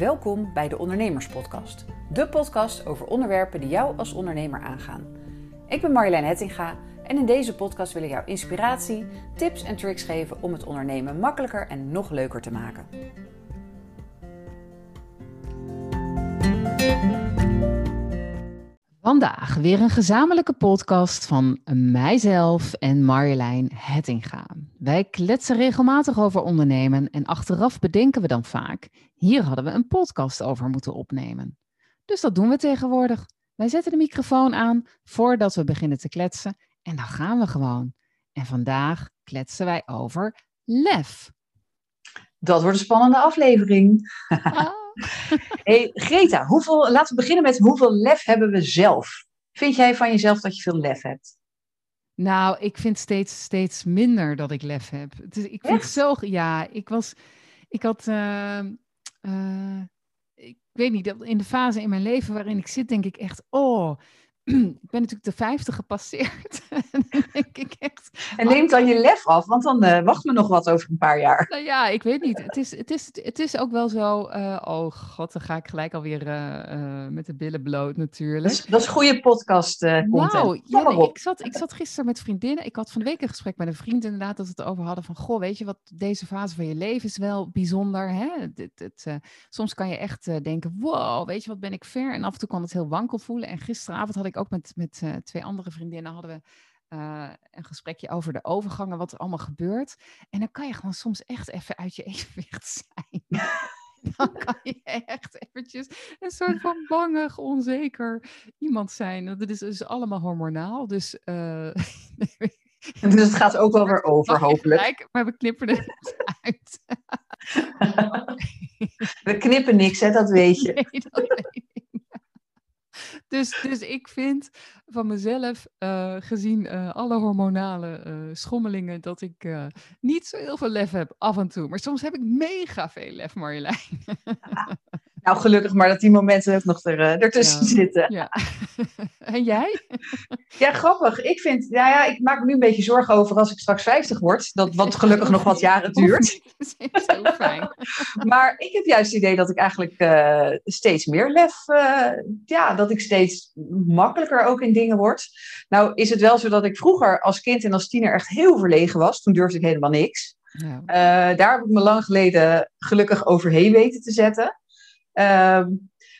Welkom bij de Ondernemerspodcast. De podcast over onderwerpen die jou als ondernemer aangaan. Ik ben Marjolein Hettinga en in deze podcast wil ik jou inspiratie, tips en tricks geven om het ondernemen makkelijker en nog leuker te maken. Vandaag weer een gezamenlijke podcast van mijzelf en Marjolein Hettinga. Wij kletsen regelmatig over ondernemen en achteraf bedenken we dan vaak: hier hadden we een podcast over moeten opnemen. Dus dat doen we tegenwoordig. Wij zetten de microfoon aan voordat we beginnen te kletsen en dan gaan we gewoon. En vandaag kletsen wij over lef. Dat wordt een spannende aflevering. Ah. Hey, Greta, hoeveel, laten we beginnen met hoeveel lef hebben we zelf? Vind jij van jezelf dat je veel lef hebt? Nou, ik vind steeds, steeds minder dat ik lef heb. Ik vind zo. Ja, ik was. Ik had. Uh, uh, ik weet niet, in de fase in mijn leven waarin ik zit, denk ik echt. Oh, ik ben natuurlijk de 50 gepasseerd. en denk ik echt. En neemt dan je lef af, want dan uh, wacht me nog wat over een paar jaar. Nou ja, ik weet niet. Het is, het is, het is ook wel zo. Uh, oh god, dan ga ik gelijk alweer uh, met de billen bloot natuurlijk. Dat is, dat is goede podcast content. Nou, ja, ik, zat, ik zat gisteren met vriendinnen. Ik had van de week een gesprek met een vriend inderdaad dat we het over hadden van goh, weet je wat, deze fase van je leven is wel bijzonder. Hè? Soms kan je echt denken, wow, weet je wat ben ik ver. En af en toe kan het heel wankel voelen. En gisteravond had ik ook met, met uh, twee andere vriendinnen hadden we uh, een gesprekje over de overgangen, wat er allemaal gebeurt. En dan kan je gewoon soms echt even uit je evenwicht zijn. dan kan je echt eventjes een soort van bangig, onzeker iemand zijn. Dat is dus allemaal hormonaal. Dus, uh, dus het gaat ook wel weer over, hopelijk. maar we knippen het uit. we knippen niks, hè, dat weet je. Nee, dat weet ik. Dus, dus ik vind van mezelf, uh, gezien uh, alle hormonale uh, schommelingen, dat ik niet zo heel veel lef heb af en toe. Maar soms heb ik mega veel lef, Marjolein. Nou, gelukkig maar dat die momenten ook nog er, uh, ertussen zitten. Ja. en jij? ja, grappig. Ik vind, ja, ja, ik maak me nu een beetje zorgen over als ik straks 50 word. Dat, wat gelukkig nog wat jaren duurt. Dat is heel fijn. maar ik heb juist het idee dat ik eigenlijk uh, steeds meer lef, uh, ja, dat ik steeds makkelijker ook in dingen word. Nou is het wel zo dat ik vroeger als kind en als tiener echt heel verlegen was. Toen durfde ik helemaal niks. Ja. daar heb ik me lang geleden gelukkig overheen weten te zetten. Ehm,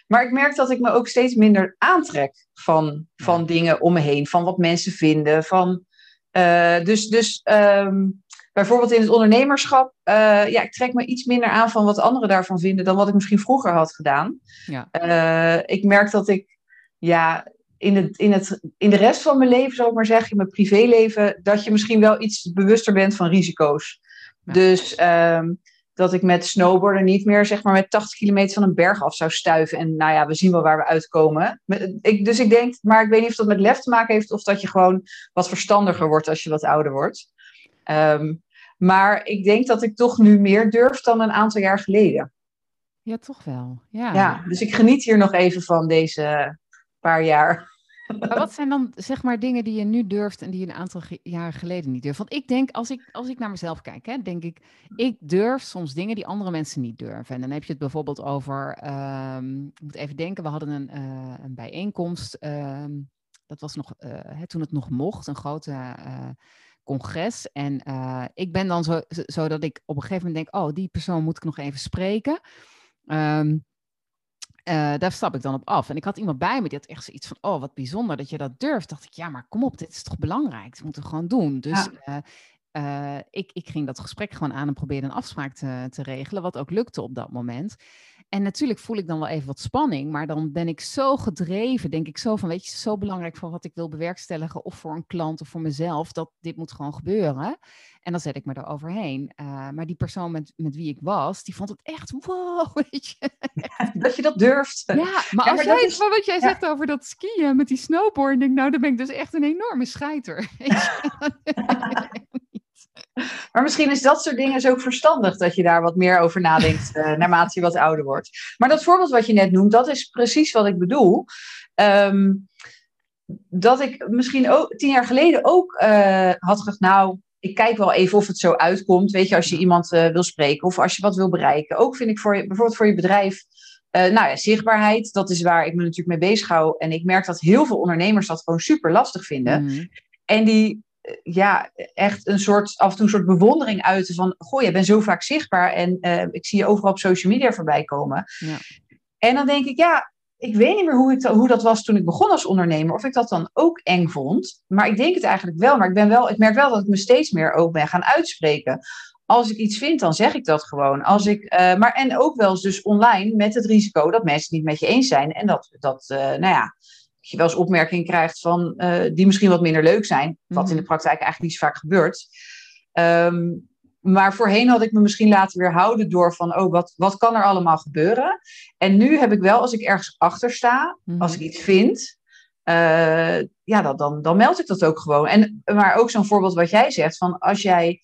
maar ik merk dat ik me ook steeds minder aantrek van, van dingen om me heen, van wat mensen vinden. Van, uh, dus dus um, bijvoorbeeld in het ondernemerschap, uh, ja, ik trek me iets minder aan van wat anderen daarvan vinden dan wat ik misschien vroeger had gedaan. Ja. Uh, ik merk dat ik, ja, in, het, in, het, in de rest van mijn leven, zou ik maar zeggen, in mijn privéleven, dat je misschien wel iets bewuster bent van risico's. Ja. Dus um, dat ik met snowboarden niet meer zeg maar met 80 kilometer van een berg af zou stuiven. En nou ja, we zien wel waar we uitkomen. Ik, dus ik denk, maar ik weet niet of dat met lef te maken heeft of dat je gewoon wat verstandiger wordt als je wat ouder wordt. Um, maar ik denk dat ik toch nu meer durf dan een aantal jaar geleden. Ja, toch wel. Ja. ja, dus ik geniet hier nog even van deze paar jaar. Maar wat zijn dan zeg maar dingen die je nu durft en die je een aantal jaren geleden niet durft? Want ik denk, als ik, als ik naar mezelf kijk, hè, denk ik, ik durf soms dingen die andere mensen niet durven. En dan heb je het bijvoorbeeld over, um, ik moet even denken, we hadden een, uh, een bijeenkomst, um, dat was nog, uh, hè, toen het nog mocht, een grote uh, congres. En ik ben dan zo, zo dat ik op een gegeven moment denk, oh, die persoon moet ik nog even spreken. Um, uh, daar stap ik dan op af. En ik had iemand bij me die had echt zoiets van: Oh, wat bijzonder dat je dat durft. Dacht ik, ja, maar kom op, dit is toch belangrijk? Dat moeten we gewoon doen. Dus ja. uh, uh, ik, ik ging dat gesprek gewoon aan en probeerde een afspraak te, te regelen, wat ook lukte op dat moment. En natuurlijk voel ik dan wel even wat spanning, maar dan ben ik zo gedreven, denk ik zo van, weet je, zo belangrijk voor wat ik wil bewerkstelligen, of voor een klant of voor mezelf, dat dit moet gewoon gebeuren. En dan zet ik me er overheen. Uh, maar die persoon met, met wie ik was, die vond het echt, wow, weet je. dat je dat durft. Ja, maar, ja, als jij, is, wat jij ja. zegt over dat skiën met die snowboarding, nou, dan ben ik dus echt een enorme scheiter. Maar misschien is dat soort dingen zo ook verstandig dat je daar wat meer over nadenkt uh, naarmate je wat ouder wordt. Maar dat voorbeeld wat je net noemt, dat is precies wat ik bedoel. Um, dat ik misschien ook tien jaar geleden ook uh, had gedacht, nou, ik kijk wel even of het zo uitkomt. Weet je, als je iemand uh, wil spreken of als je wat wil bereiken. Ook vind ik voor je, bijvoorbeeld voor je bedrijf Uh, nou ja, zichtbaarheid, dat is waar ik me natuurlijk mee bezig hou. En ik merk dat heel veel ondernemers dat gewoon super lastig vinden. Mhm. En die eh, ja, echt een soort, af en toe een soort bewondering uiten van, goh, je bent zo vaak zichtbaar en uh, ik zie je overal op social media voorbij komen. Ja. En dan denk ik, ja, ik weet niet meer hoe, ik, hoe dat was toen ik begon als ondernemer, of ik dat dan ook eng vond. Maar ik denk het eigenlijk wel, maar ik, ben wel, ik merk wel dat ik me steeds meer ook ben gaan uitspreken. Als ik iets vind, dan zeg ik dat gewoon. Als ik, uh, maar, en ook wel eens dus online met het risico dat mensen het niet met je eens zijn. En dat, dat uh, nou ja, je wel eens opmerkingen krijgt van, uh, die misschien wat minder leuk zijn. Wat in de mhm. praktijk eigenlijk niet zo vaak gebeurt. Um, maar voorheen had ik me misschien laten weerhouden door van, oh, wat, wat kan er allemaal gebeuren? En nu heb ik wel, als ik ergens achter sta, mhm. als ik iets vind, uh, ja, dat, dan, dan meld ik dat ook gewoon. En, maar ook zo'n voorbeeld wat jij zegt, van als jij,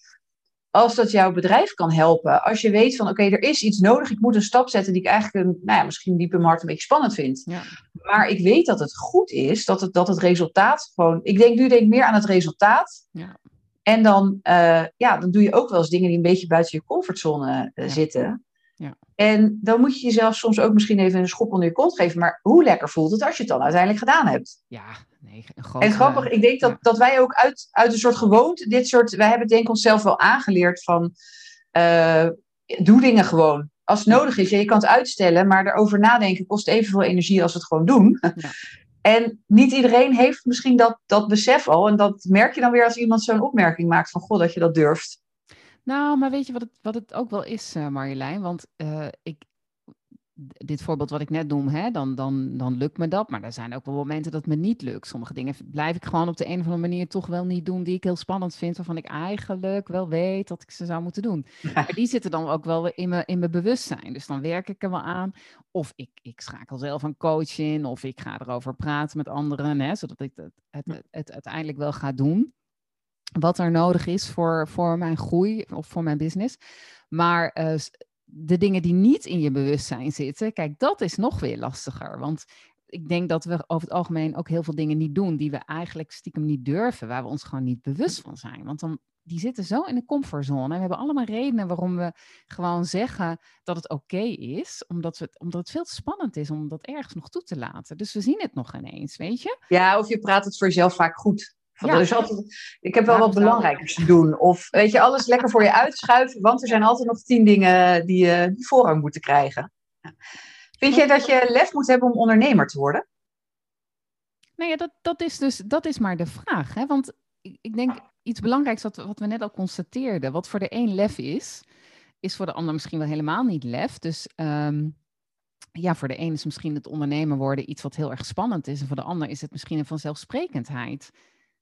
als dat jouw bedrijf kan helpen, als je weet van, oké, er is iets nodig, ik moet een stap zetten die ik eigenlijk, een, nou ja, misschien diep in mijn hart een beetje spannend vind. Ja. Maar ik weet dat het goed is, dat het, dat het resultaat gewoon, ik denk nu denk ik meer aan het resultaat. Ja. En dan, uh, ja, dan doe je ook wel eens dingen die een beetje buiten je comfortzone uh, zitten. Ja. En dan moet je jezelf soms ook misschien even een schop onder je kont geven. Maar hoe lekker voelt het als je het dan uiteindelijk gedaan hebt? Ja, nee, een grote, En grappig, ik denk dat, dat wij ook uit, uit een soort gewoonte, dit soort, wij hebben denk ik onszelf wel aangeleerd van, uh, doe dingen gewoon. Als het nodig is, ja, je kan het uitstellen, maar erover nadenken kost evenveel energie als het gewoon doen. Ja. En niet iedereen heeft misschien dat, dat besef al. En dat merk je dan weer als iemand zo'n opmerking maakt van god dat je dat durft. Nou, maar weet je wat het, wat het ook wel is, uh, Marjolein? Want uh, ik, dit voorbeeld wat ik net noem, hè, dan, dan, dan lukt me dat. Maar er zijn ook wel momenten dat het me niet lukt. Sommige dingen blijf ik gewoon op de een of andere manier toch wel niet doen die ik heel spannend vind. Waarvan ik eigenlijk wel weet dat ik ze zou moeten doen. Maar die zitten dan ook wel in mijn, in mijn bewustzijn. Dus dan werk ik er wel aan. Of ik, ik schakel zelf een coach in. Of ik ga erover praten met anderen. Hè, zodat ik het, het, het, uiteindelijk wel ga doen. Wat er nodig is voor, voor mijn groei of voor mijn business. Maar uh, de dingen die niet in je bewustzijn zitten, kijk, dat is nog weer lastiger. Want ik denk dat we over het algemeen ook heel veel dingen niet doen die we eigenlijk stiekem niet durven, waar we ons gewoon niet bewust van zijn. Want dan, die zitten zo in de comfortzone. En we hebben allemaal redenen waarom we gewoon zeggen dat het oké is, omdat, we, omdat het veel te spannend is om dat ergens nog toe te laten. Dus we zien het nog ineens, weet je? Ja, of je praat het voor jezelf vaak goed. Ja. is altijd, ik heb wel wat belangrijkers te doen. Of weet je, alles lekker voor je uitschuiven, want er zijn altijd nog tien dingen die, uh, die voorrang moeten krijgen. Vind jij dat je lef moet hebben om ondernemer te worden? Nee, ja, dat, dat is dus dat is maar de vraag. Hè? Want ik, ik denk iets belangrijks wat, wat we net al constateerden. Wat voor de een lef is, is voor de ander misschien wel helemaal niet lef. Dus um, ja, voor de een is misschien het ondernemer worden iets wat heel erg spannend is. En voor de ander is het misschien een vanzelfsprekendheid.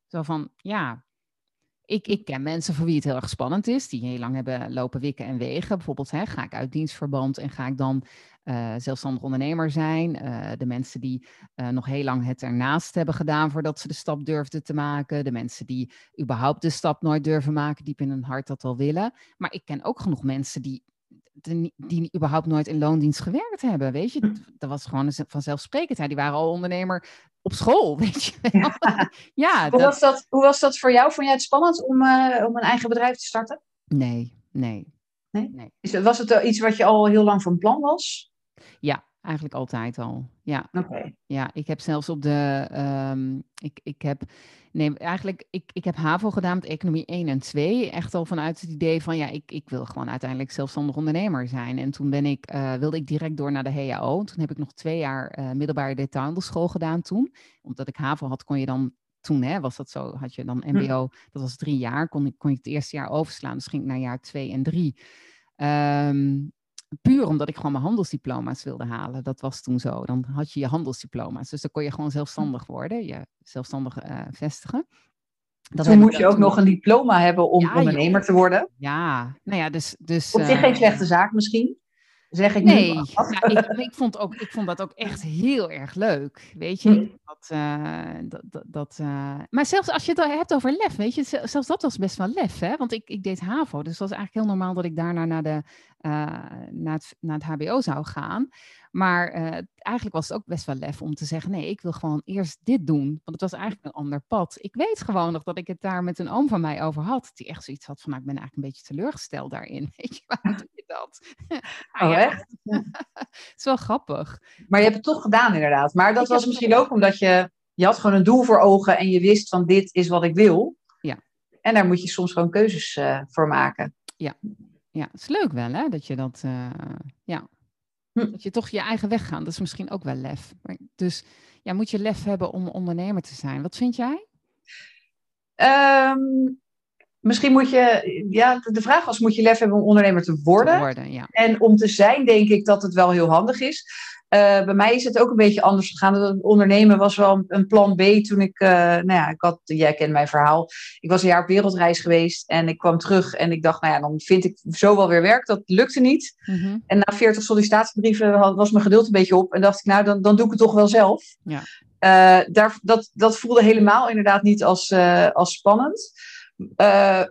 Zo van, ja, ik, ik ken mensen voor wie het heel erg spannend is, die heel lang hebben lopen wikken en wegen. Bijvoorbeeld, hè, ga ik uit dienstverband en ga ik dan uh, zelfstandig ondernemer zijn? Uh, de mensen die uh, nog heel lang het ernaast hebben gedaan voordat ze de stap durfden te maken. De mensen die überhaupt de stap nooit durven maken, diep in hun hart dat wel willen. Maar ik ken ook genoeg mensen die die überhaupt nooit in loondienst gewerkt hebben. Weet je, hm. dat was gewoon een vanzelfsprekendheid. Die waren al ondernemer op school, weet je Ja. ja hoe, was dat, hoe was dat voor jou? Vond jij het spannend om, uh, om een eigen bedrijf te starten? Nee, nee. Nee? nee. Is, was het iets wat je al heel lang van plan was? Ja, eigenlijk altijd al. Ja. Oké. Ja, ik heb zelfs op de. Um, ik, ik heb. Nee, eigenlijk, ik, ik heb HAVO gedaan met economie 1 en 2. Echt al vanuit het idee van, ja, ik, ik wil gewoon uiteindelijk zelfstandig ondernemer zijn. En toen ben ik, uh, wilde ik direct door naar de HAO. Toen heb ik nog twee jaar uh, middelbare detailhandelschool gedaan toen. Omdat ik HAVO had, kon je dan toen hè, was dat zo, had je dan MBO, hm. dat was drie jaar, kon, kon je het eerste jaar overslaan. Dus ging ik naar jaar twee en drie. Um, puur omdat ik gewoon mijn handelsdiploma's wilde halen. Dat was toen zo. Dan had je je handelsdiploma's. Dus dan kon je gewoon zelfstandig worden, je zelfstandig uh, vestigen. Dat toen moet je ook nog een diploma hebben om ondernemer te worden. Ja, nou ja, dus... dus Op zich geen slechte zaak misschien? Zeg ik nee, ja, ik, ik, vond ook, ik vond dat ook echt heel erg leuk. Weet je, hm. dat, uh, dat, dat, dat uh... maar zelfs als je het hebt over lef, weet je, zelfs dat was best wel lef, hè? Want ik, ik deed HAVO, dus dat was eigenlijk heel normaal dat ik daarna naar, de, uh, naar, het, naar het HBO zou gaan. Maar eigenlijk was het ook best wel lef om te zeggen: nee, ik wil gewoon eerst dit doen. Want het was eigenlijk een ander pad. Ik weet gewoon nog dat ik het daar met een oom van mij over had. Die echt zoiets had van: nou, ik ben eigenlijk een beetje teleurgesteld daarin. Weet je, waarom doe je dat? gehad. oh, echt? Het is wel grappig. Maar je hebt het toch gedaan, inderdaad. Maar dat was misschien ook omdat je, je had gewoon een doel voor ogen en je wist van dit is wat ik wil. Ja. En daar moet je soms gewoon keuzes uh, voor maken. Ja. ja, het is leuk wel hè, dat je dat, uh, ja, hm. dat je toch je eigen weg gaat. Dat is misschien ook wel lef. Dus ja, moet je lef hebben om ondernemer te zijn. Wat vind jij? Um, misschien moet je, ja, de vraag was, moet je lef hebben om ondernemer te worden? Te worden ja. En om te zijn, denk ik dat het wel heel handig is. Uh, bij mij is het ook een beetje anders gegaan. Het ondernemen was wel een plan B toen ik, uh, nou ja, ik had, jij kent mijn verhaal. Ik was een jaar op wereldreis geweest en ik kwam terug en ik dacht, nou ja, dan vind ik zo wel weer werk. Dat lukte niet. Mm -hmm. En na 40 sollicitatiebrieven was mijn geduld een beetje op en dacht ik, nou, dan, dan doe ik het toch wel zelf. Ja. Uh, daar, dat, dat voelde helemaal inderdaad niet als, als spannend. Uh,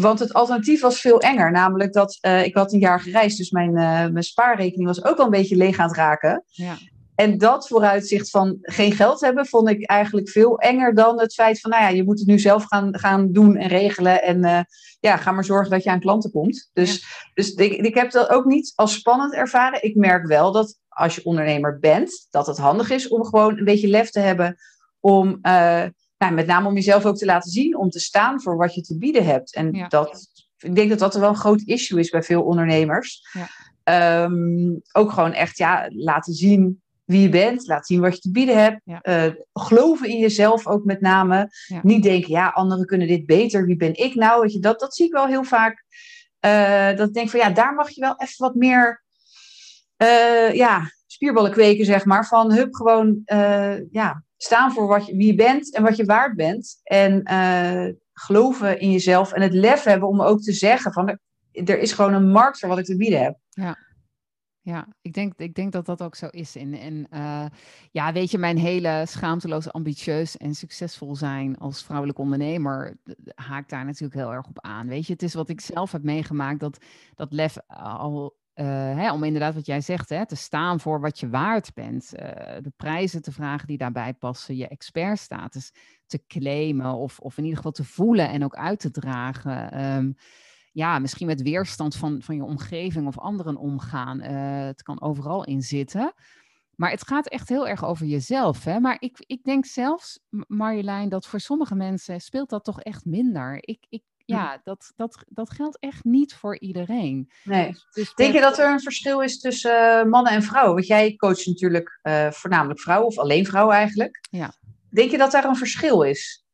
want het alternatief was veel enger. Namelijk dat uh, ik had een jaar gereisd, dus mijn, uh, mijn spaarrekening was ook wel een beetje leeg aan het raken. Ja. En dat vooruitzicht van geen geld hebben, vond ik eigenlijk veel enger dan het feit van, nou ja, je moet het nu zelf gaan, gaan doen en regelen. En uh, ja, ga maar zorgen dat je aan klanten komt. Dus, ja. dus ik, ik heb dat ook niet als spannend ervaren. Ik merk wel dat als je ondernemer bent, dat het handig is om gewoon een beetje lef te hebben om nou, met name om jezelf ook te laten zien, om te staan voor wat je te bieden hebt. En ja. dat, ik denk dat dat wel een groot issue is bij veel ondernemers. Ja. Um, ook gewoon echt ja, laten zien wie je bent, laten zien wat je te bieden hebt. Ja. Uh, geloven in jezelf ook met name. Niet denken, ja, anderen kunnen dit beter, wie ben ik nou? Weet je, dat, dat zie ik wel heel vaak. Uh, dat ik denk van ja, daar mag je wel even wat meer uh, ja, spierballen kweken, zeg maar. Van hup, gewoon ja, staan voor wat je, wie je bent en wat je waard bent. En uh, geloven in jezelf en het lef hebben om ook te zeggen van er, is gewoon een markt voor wat ik te bieden heb. Ja. Ja, ik denk, ik denk dat dat ook zo is. En, en uh, ja, weet je, mijn hele schaamteloos, ambitieus en succesvol zijn als vrouwelijk ondernemer haakt daar natuurlijk heel erg op aan. Weet je, het is wat ik zelf heb meegemaakt, dat, dat lef al uh, hè, om inderdaad wat jij zegt, hè, te staan voor wat je waard bent. Uh, de prijzen te vragen die daarbij passen, je expertstatus te claimen of, of in ieder geval te voelen en ook uit te dragen. Um, ja, misschien met weerstand van, van je omgeving of anderen omgaan. Uh, het kan overal in zitten. Maar het gaat echt heel erg over jezelf. Hè? Maar ik, ik denk zelfs, Marjolein, dat voor sommige mensen speelt dat toch echt minder. Ik, ik, ja, dat, dat, dat geldt echt niet voor iedereen. Nee. Dus Denk je dat er een verschil is tussen uh, mannen en vrouwen? Want jij coacht natuurlijk uh, voornamelijk vrouwen, of alleen vrouwen eigenlijk. Ja. Denk je dat daar een verschil is?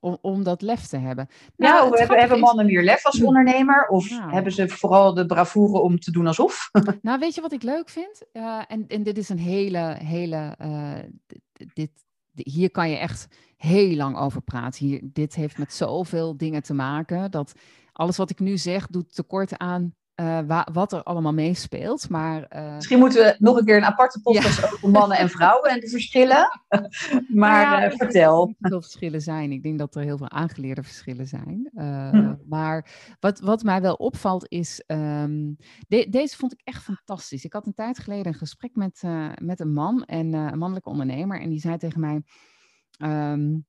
Om, om dat lef te hebben. Nou, ja, hebben, hebben mannen meer lef als ondernemer? Of hebben ze vooral de bravoure om te doen alsof? nou, weet je wat ik leuk vind? Uh, en, en dit is een hele, hele... dit, hier kan je echt heel lang over praten. Hier, dit heeft met zoveel dingen te maken dat alles wat ik nu zeg doet tekort aan uh, wa wat er allemaal meespeelt. Maar, uh... Misschien moeten we nog een keer een aparte podcast ja. over mannen en vrouwen en de verschillen. maar nou ja, uh, vertel. Er veel verschillen zijn. Ik denk dat er heel veel aangeleerde verschillen zijn. Hm. Maar wat, wat mij wel opvalt is. Um, de deze vond ik echt fantastisch. Ik had een tijd geleden een gesprek met, met een man en een mannelijke ondernemer. En die zei tegen mij. Um,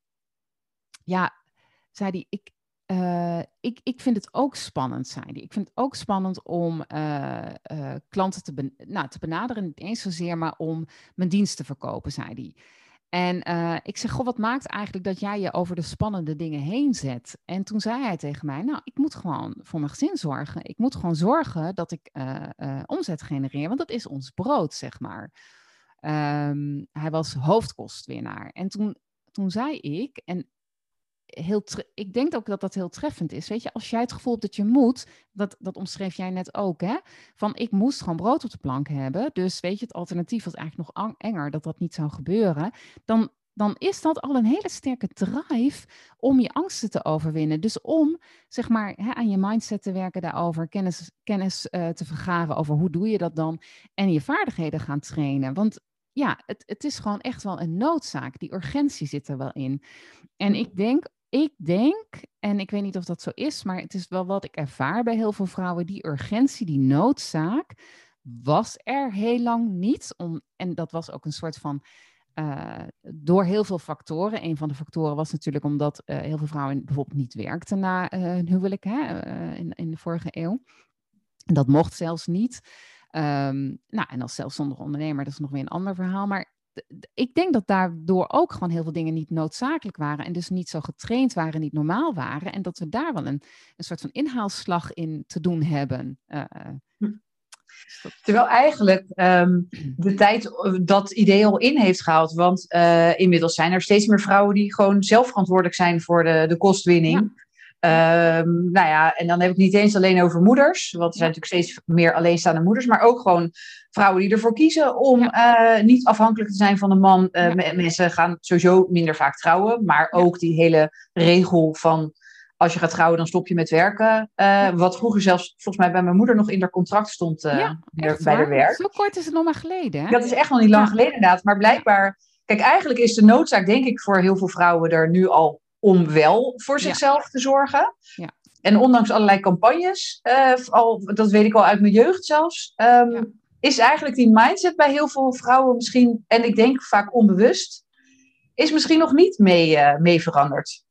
ja, zei hij, ik, uh, ik, ik vind het ook spannend, hij. Ik vind het ook spannend om uh, uh, klanten te, nou, te benaderen. Niet eens zozeer, maar om mijn dienst te verkopen, zei hij. En ik zeg, goh, wat maakt eigenlijk dat jij je over de spannende dingen heen zet? En toen zei hij tegen mij, nou, ik moet gewoon voor mijn gezin zorgen. Ik moet gewoon zorgen dat ik omzet genereer, want dat is ons brood, zeg maar. Um, hij was hoofdkostwinnaar. En toen toen zei ik, en heel ik denk ook dat dat heel treffend is. Weet je, als jij het gevoel hebt dat je moet, dat, dat omschreef jij net ook, hè? Van ik moest gewoon brood op de plank hebben. Dus weet je, het alternatief was eigenlijk nog enger dat dat niet zou gebeuren. Dan, dan is dat al een hele sterke drive om je angsten te overwinnen. Dus om zeg maar hè, aan je mindset te werken daarover, kennis, kennis uh, te vergaren over hoe doe je dat dan en je vaardigheden gaan trainen. Want ja, het, het is gewoon echt wel een noodzaak. Die urgentie zit er wel in. En ik denk, ik denk, en ik weet niet of dat zo is, maar het is wel wat ik ervaar bij heel veel vrouwen, die urgentie, die noodzaak, was er heel lang niet. Om, en dat was ook een soort van. Uh, door heel veel factoren. Een van de factoren was natuurlijk omdat uh, heel veel vrouwen bijvoorbeeld niet werkten na uh, hun huwelijk hè, in, in de vorige eeuw. Dat mocht zelfs niet. Ehm, nou, en als zelfstandige ondernemer, dat is nog weer een ander verhaal. Maar ik denk dat daardoor ook gewoon heel veel dingen niet noodzakelijk waren en dus niet zo getraind waren, niet normaal waren. En dat we daar wel een, een soort van inhaalslag in te doen hebben. Uh, Terwijl eigenlijk ehm, de tijd dat idee al in heeft gehaald. Want uh, inmiddels zijn er steeds meer vrouwen die gewoon zelf verantwoordelijk zijn voor de, de kostwinning. Um, nou ja, en dan heb ik niet eens alleen over moeders, want er zijn natuurlijk steeds meer alleenstaande moeders, maar ook gewoon vrouwen die ervoor kiezen om uh, niet afhankelijk te zijn van een man. Uh, Mensen gaan sowieso minder vaak trouwen, maar ook die hele regel van als je gaat trouwen, dan stop je met werken. Uh, wat vroeger zelfs volgens mij bij mijn moeder nog in haar contract stond ja, bij haar werk. Zo kort is het nog maar geleden. Hè? Dat is echt nog niet lang geleden inderdaad, maar blijkbaar. Kijk, eigenlijk is de noodzaak, denk ik, voor heel veel vrouwen er nu al om wel voor zichzelf te zorgen. Ja. En ondanks allerlei campagnes, uh, al, dat weet ik al uit mijn jeugd zelfs, um, is eigenlijk die mindset bij heel veel vrouwen misschien, en ik denk vaak onbewust, is misschien nog niet mee, uh, mee veranderd.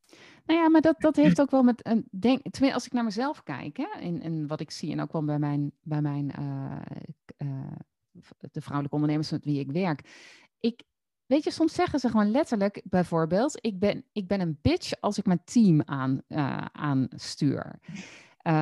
Nou ja, maar dat, dat heeft ook wel met een denk. Tenminste, als ik naar mezelf kijk, hè, in, in wat ik zie, en ook wel bij mijn, bij mijn uh, de vrouwelijke ondernemers met wie ik werk. Ik, Weet je, soms zeggen ze gewoon letterlijk, bijvoorbeeld, ik ben, ik ben een bitch als ik mijn team aan, uh, aanstuur. Uh,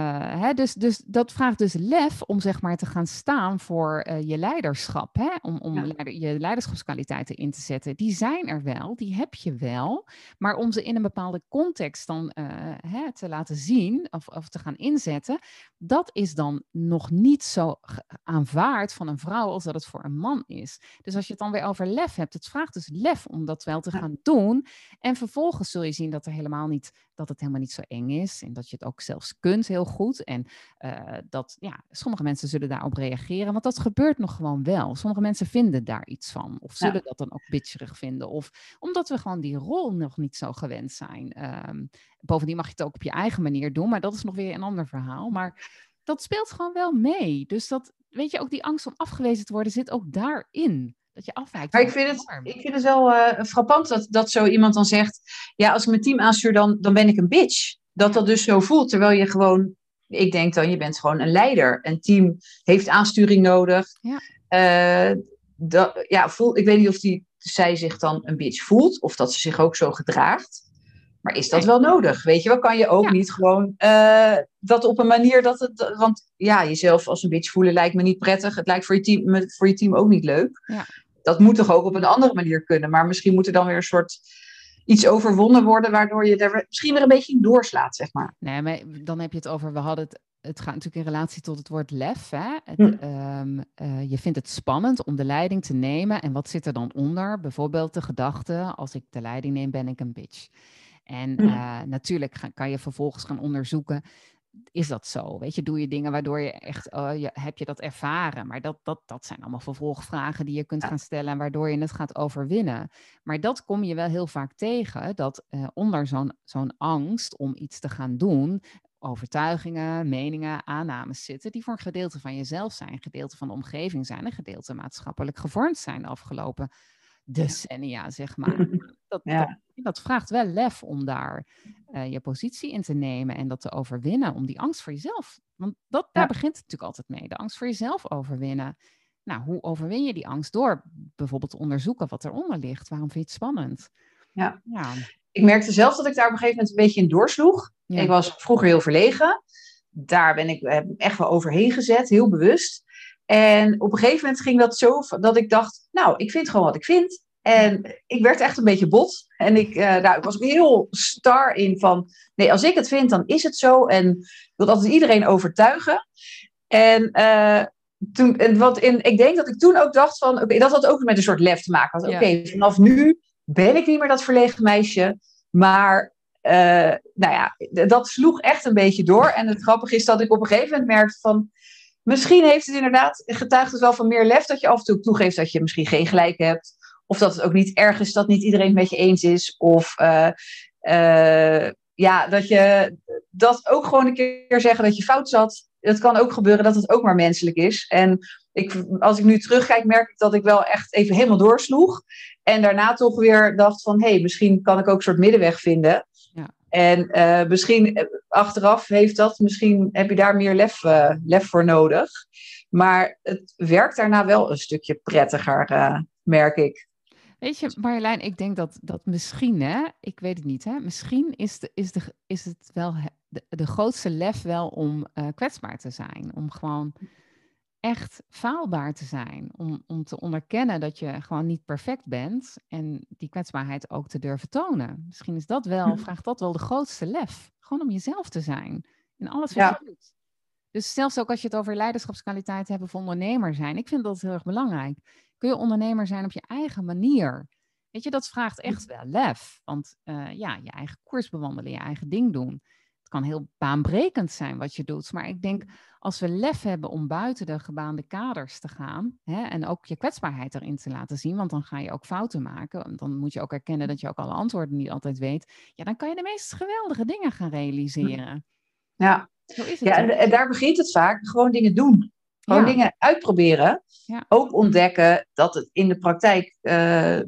hè, dus, dus dat vraagt dus lef om zeg maar te gaan staan voor uh, je leiderschap. Hè? Om, om ja. leider, je leiderschapskwaliteiten in te zetten. Die zijn er wel, die heb je wel. Maar om ze in een bepaalde context dan uh, hè, te laten zien of, of te gaan inzetten. Dat is dan nog niet zo aanvaard van een vrouw als dat het voor een man is. Dus als je het dan weer over lef hebt. Het vraagt dus lef om dat wel te ja. gaan doen. En vervolgens zul je zien dat er helemaal niet dat het helemaal niet zo eng is en dat je het ook zelfs kunt heel goed. En uh, dat ja, sommige mensen zullen daarop reageren, want dat gebeurt nog gewoon wel. Sommige mensen vinden daar iets van of zullen ja. dat dan ook bitcherig vinden. Of omdat we gewoon die rol nog niet zo gewend zijn. Um, bovendien mag je het ook op je eigen manier doen, maar dat is nog weer een ander verhaal. Maar dat speelt gewoon wel mee. Dus dat, weet je, ook die angst om afgewezen te worden zit ook daarin dat je afwijkt. Maar ik vind, het, ik vind het wel uh, frappant dat, dat zo iemand dan zegt: Ja, als ik mijn team aanstuur, dan, dan ben ik een bitch. Dat dat dus zo voelt, terwijl je gewoon, ik denk dan, je bent gewoon een leider. Een team heeft aansturing nodig. Ja. Uh, dat, ja, voel, ik weet niet of die, zij zich dan een bitch voelt, of dat ze zich ook zo gedraagt. Maar is dat wel nodig? Weet je wel, kan je ook ja. niet gewoon uh, dat op een manier dat het. Want ja, jezelf als een bitch voelen lijkt me niet prettig. Het lijkt voor je team, voor je team ook niet leuk. Ja dat moet toch ook op een andere manier kunnen. Maar misschien moet er dan weer een soort iets overwonnen worden, waardoor je er misschien weer een beetje in doorslaat, zeg maar. Nee, maar dan heb je het over, we hadden het, het gaat natuurlijk in relatie tot het woord lef. Hè? Het, hm. um, uh, je vindt het spannend om de leiding te nemen. En wat zit er dan onder? Bijvoorbeeld de gedachte, als ik de leiding neem, ben ik een bitch. En uh, natuurlijk ga, kan je vervolgens gaan onderzoeken, is dat zo? Weet je, doe je dingen waardoor je echt, uh, je, heb je dat ervaren? Maar dat, dat, dat zijn allemaal vervolgvragen die je kunt gaan stellen en waardoor je het gaat overwinnen. Maar dat kom je wel heel vaak tegen, dat uh, onder zo'n zo'n angst om iets te gaan doen, overtuigingen, meningen, aannames zitten, die voor een gedeelte van jezelf zijn, een gedeelte van de omgeving zijn, een gedeelte maatschappelijk gevormd zijn de afgelopen decennia, zeg maar. Dat, ja. dat, dat, vraagt wel lef om daar uh, je positie in te nemen en dat te overwinnen, om die angst voor jezelf. Want dat, daar ja. begint het natuurlijk altijd mee, de angst voor jezelf overwinnen. Nou, hoe overwin je die angst? Door bijvoorbeeld te onderzoeken wat eronder ligt. Waarom vind je het spannend? Ja. ja. Ik merkte zelf dat ik daar op een gegeven moment een beetje in doorsloeg. Ik was vroeger heel verlegen. Daar ben ik echt wel overheen gezet, heel bewust. En op een gegeven moment ging dat zo dat ik dacht, nou, ik vind gewoon wat ik vind. En ik werd echt een beetje bot. En ik, uh, nou, ik was heel star in van, nee, als ik het vind, dan is het zo. En ik wil altijd iedereen overtuigen. En, uh, toen, en wat in, ik denk dat ik toen ook dacht van, oké, okay, dat had ook met een soort lef te maken. Oké, okay, vanaf nu ben ik niet meer dat verlegen meisje. Maar uh, nou ja, dat sloeg echt een beetje door. En het grappige is dat ik op een gegeven moment merkte van, Misschien heeft het inderdaad, getuigt het wel van meer lef dat je af en toe toegeeft dat je misschien geen gelijk hebt. Of dat het ook niet erg is dat niet iedereen het met je eens is. Of uh, uh, ja, dat je dat ook gewoon een keer zeggen dat je fout zat. Het kan ook gebeuren dat het ook maar menselijk is. En ik, als ik nu terugkijk, merk ik dat ik wel echt even helemaal doorsloeg. En daarna toch weer dacht van, hé, hey, misschien kan ik ook een soort middenweg vinden. En uh, misschien achteraf heeft dat, misschien heb je daar meer lef, uh, lef voor nodig. Maar het werkt daarna wel een stukje prettiger, merk ik. Weet je, Marjolein, ik denk dat, dat misschien, hè, ik weet het niet, hè, misschien is, de, is, de, is het wel de, de grootste lef wel om kwetsbaar te zijn. Om gewoon echt faalbaar te zijn. Om, om te onderkennen dat je gewoon niet perfect bent en die kwetsbaarheid ook te durven tonen. Misschien is dat wel, vraagt dat wel de grootste lef. Gewoon om jezelf te zijn in alles wat ja. je doet. Dus zelfs ook als je het over leiderschapskwaliteit hebt of ondernemer zijn, ik vind dat heel erg belangrijk. Kun je ondernemer zijn op je eigen manier? Weet je, dat vraagt echt wel lef. Want uh, ja, je eigen koers bewandelen, je eigen ding doen. Het kan heel baanbrekend zijn wat je doet. Maar ik denk, als we lef hebben om buiten de gebaande kaders te gaan. Hè, en ook je kwetsbaarheid erin te laten zien. Want dan ga je ook fouten maken. Dan moet je ook erkennen dat je ook alle antwoorden niet altijd weet. Ja, dan kan je de meest geweldige dingen gaan realiseren. Ja, ja, en, en, daar begint het vaak. Gewoon dingen doen. Gewoon dingen uitproberen. Ja. Ook ontdekken dat het in de praktijk. Uh,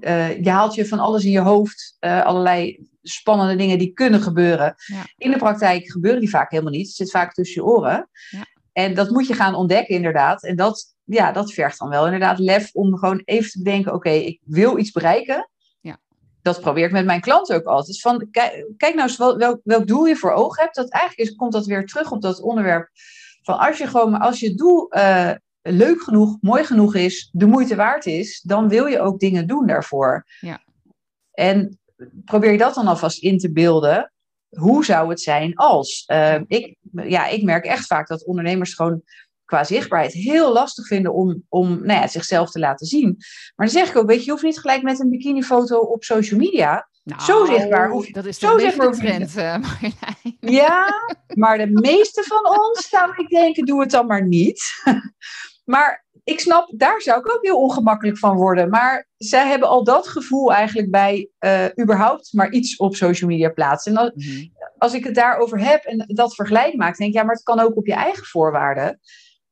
uh, je haalt je van alles in je hoofd. Uh, allerlei spannende dingen die kunnen gebeuren. In de praktijk gebeuren die vaak helemaal niet. Het zit vaak tussen je oren. En dat moet je gaan ontdekken, inderdaad. En dat, ja, dat vergt dan wel inderdaad lef om gewoon even te bedenken: oké, ik wil iets bereiken dat probeer ik met mijn klanten ook altijd. Van, kijk, kijk nou eens wel, welk, welk doel je voor ogen hebt. Dat eigenlijk is, komt dat weer terug op dat onderwerp. Van als je gewoon, als je doel uh, leuk genoeg, mooi genoeg is, de moeite waard is, dan wil je ook dingen doen daarvoor. Ja. En probeer je dat dan alvast in te beelden. Hoe zou het zijn als? Uh, ik, ja, ik merk echt vaak dat ondernemers gewoon qua zichtbaarheid heel lastig vinden om, om nou ja, zichzelf te laten zien. Maar dan zeg ik ook, weet je, je hoeft niet gelijk met een bikinifoto op social media. Nou, zo zichtbaar hoef je Dat is zo zichtbaar de trend, uh, Ja, maar de meeste van ons, zou ik denken, doe het dan maar niet. maar ik snap, daar zou ik ook heel ongemakkelijk van worden. Maar zij hebben al dat gevoel eigenlijk bij uh, überhaupt maar iets op social media plaatsen. En als, mm-hmm. als ik het daarover heb en dat vergelijk maak, denk ik, ja, maar het kan ook op je eigen voorwaarden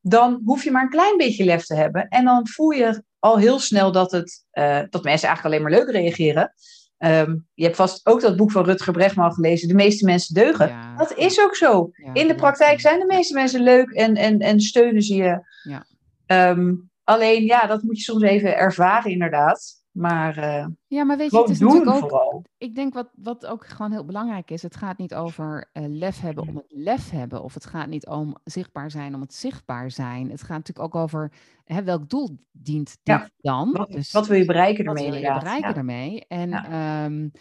dan hoef je maar een klein beetje lef te hebben. En dan voel je al heel snel dat, het, uh, dat mensen eigenlijk alleen maar leuk reageren. Um, je hebt vast ook dat boek van Rutger Bregman gelezen, De meeste mensen deugen. Ja. Dat is ook zo. In de praktijk zijn de meeste mensen leuk en, en, en steunen ze je. Ja. Um, alleen ja, dat moet je soms even ervaren inderdaad. Maar, uh, ja, maar weet je, het is natuurlijk ook. Vooral. Ik denk wat, wat ook gewoon heel belangrijk is: het gaat niet over uh, lef hebben om het lef hebben. Of het gaat niet om zichtbaar zijn om het zichtbaar zijn. Het gaat natuurlijk ook over hè, welk doel dient dit ja. dan. Wat, dus, wat wil je bereiken daarmee? Wat wil je bereiken ja. daarmee? En ja. um,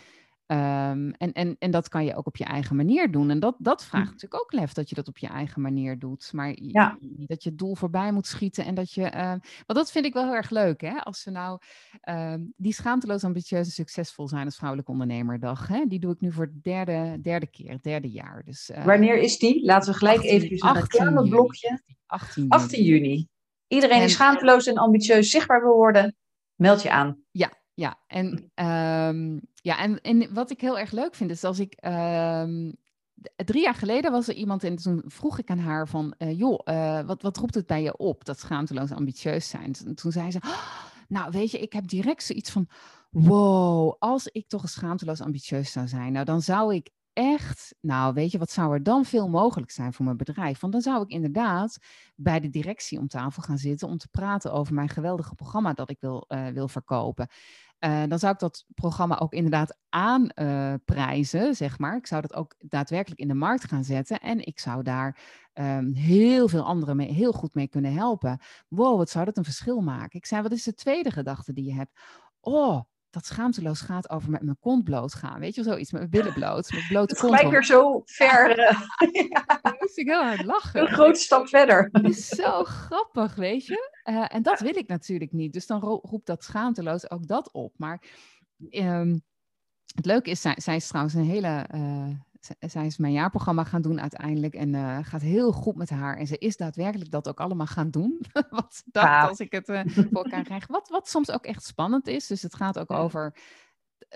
Um, en, en, en dat kan je ook op je eigen manier doen. En dat, dat vraagt hm. natuurlijk ook lef dat je dat op je eigen manier doet. Maar ja. dat je het doel voorbij moet schieten. En dat je. Uh, want dat vind ik wel heel erg leuk. Hè? Als we nou uh, die schaamteloos ambitieus en succesvol zijn als vrouwelijke ondernemerdag. Hè? Die doe ik nu voor de derde, derde keer, het derde jaar. Dus, uh, Wanneer is die? Laten we gelijk even naar het blokje. 18 juni. 18 juni. Iedereen die schaamteloos en ambitieus zichtbaar wil worden, meld je aan. Ja, ja, en, um, ja en, en wat ik heel erg leuk vind is als ik. Um, drie jaar geleden was er iemand en toen vroeg ik aan haar van, uh, joh, uh, wat, wat roept het bij je op, dat schaamteloos ambitieus zijn? En toen zei ze, oh, nou weet je, ik heb direct zoiets van, wow, als ik toch een schaamteloos ambitieus zou zijn, nou dan zou ik echt, nou weet je, wat zou er dan veel mogelijk zijn voor mijn bedrijf? Want dan zou ik inderdaad bij de directie om tafel gaan zitten om te praten over mijn geweldige programma dat ik wil, uh, wil verkopen. Uh, dan zou ik dat programma ook inderdaad aanprijzen, uh, zeg maar. Ik zou dat ook daadwerkelijk in de markt gaan zetten. En ik zou daar um, heel veel anderen mee, heel goed mee kunnen helpen. Wow, wat zou dat een verschil maken? Ik zei, wat is de tweede gedachte die je hebt? Oh, dat schaamteloos gaat over met mijn kont bloot gaan. Weet je, zoiets met mijn billen bloot, met blote kont. Gelijk weer zo ver. ja. moest ik heel hard lachen. Een grote stap verder. Het is zo grappig, weet je. Uh, en dat wil ik natuurlijk niet. Dus dan roept dat schaamteloos ook dat op. Maar um, het leuke is, zij, zij is trouwens een hele... Uh, zij is mijn jaarprogramma gaan doen uiteindelijk en uh, gaat heel goed met haar. En ze is daadwerkelijk dat ook allemaal gaan doen. wat ze dacht ja. als ik het uh, voor elkaar krijg. Wat, wat soms ook echt spannend is. Dus het gaat ook over,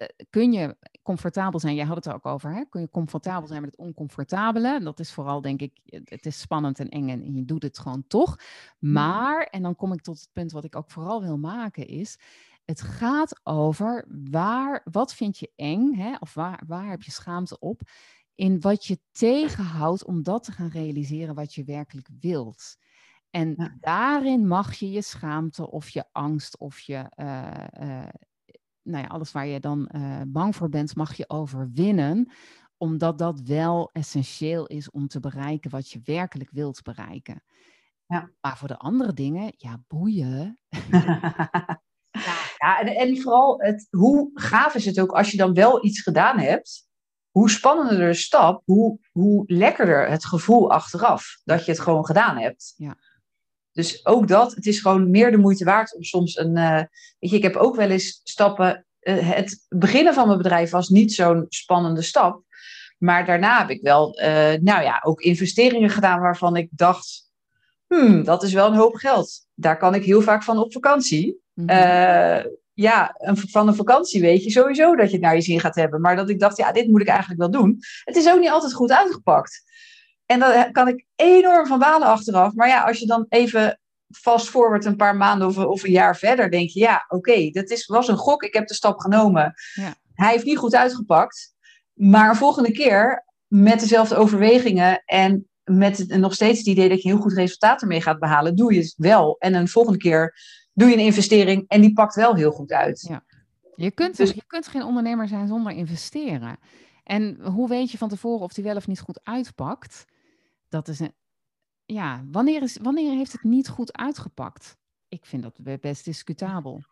uh, kun je comfortabel zijn? Jij had het er ook over, hè? Kun je comfortabel zijn met het oncomfortabele? En dat is vooral, denk ik, het is spannend en eng en je doet het gewoon toch. Maar, en dan kom ik tot het punt wat ik ook vooral wil maken, is Het gaat over waar, wat vind je eng, hè? of waar, waar heb je schaamte op, in wat je tegenhoudt om dat te gaan realiseren wat je werkelijk wilt. En daarin mag je je schaamte of je angst of je, eh, eh, nou ja, alles waar je dan uh, bang voor bent, mag je overwinnen, omdat dat wel essentieel is om te bereiken wat je werkelijk wilt bereiken. Ja. Maar voor de andere dingen, ja, boeien. ja, en, en vooral het, hoe gaaf is het ook als je dan wel iets gedaan hebt, hoe spannender de stap, hoe, hoe lekkerder het gevoel achteraf dat je het gewoon gedaan hebt. Ja. Dus ook dat, het is gewoon meer de moeite waard om soms een. Uh, weet je, ik heb ook wel eens stappen. Uh, het beginnen van mijn bedrijf was niet zo'n spannende stap. Maar daarna heb ik wel, uh, nou ja, ook investeringen gedaan waarvan ik dacht: hmm, dat is wel een hoop geld. Daar kan ik heel vaak van op vakantie. Mm ja, een, van een vakantie weet je sowieso dat je het naar je zin gaat hebben. Maar dat ik dacht, ja, dit moet ik eigenlijk wel doen. Het is ook niet altijd goed uitgepakt. En daar kan ik enorm van balen achteraf. Maar ja, als je dan even vast forward een paar maanden of, of een jaar verder, denk je, ja, oké, dat is, was een gok. Ik heb de stap genomen. Ja. Hij heeft niet goed uitgepakt. Maar een volgende keer met dezelfde overwegingen en met nog steeds het idee dat je heel goed resultaat ermee gaat behalen, doe je het wel. En een volgende keer doe je een investering en die pakt wel heel goed uit. Ja. Je, kunt, dus, je kunt geen ondernemer zijn zonder investeren. En hoe weet je van tevoren of die wel of niet goed uitpakt? Dat is een. Ja, wanneer, is, wanneer heeft het niet goed uitgepakt? Ik vind dat best discutabel.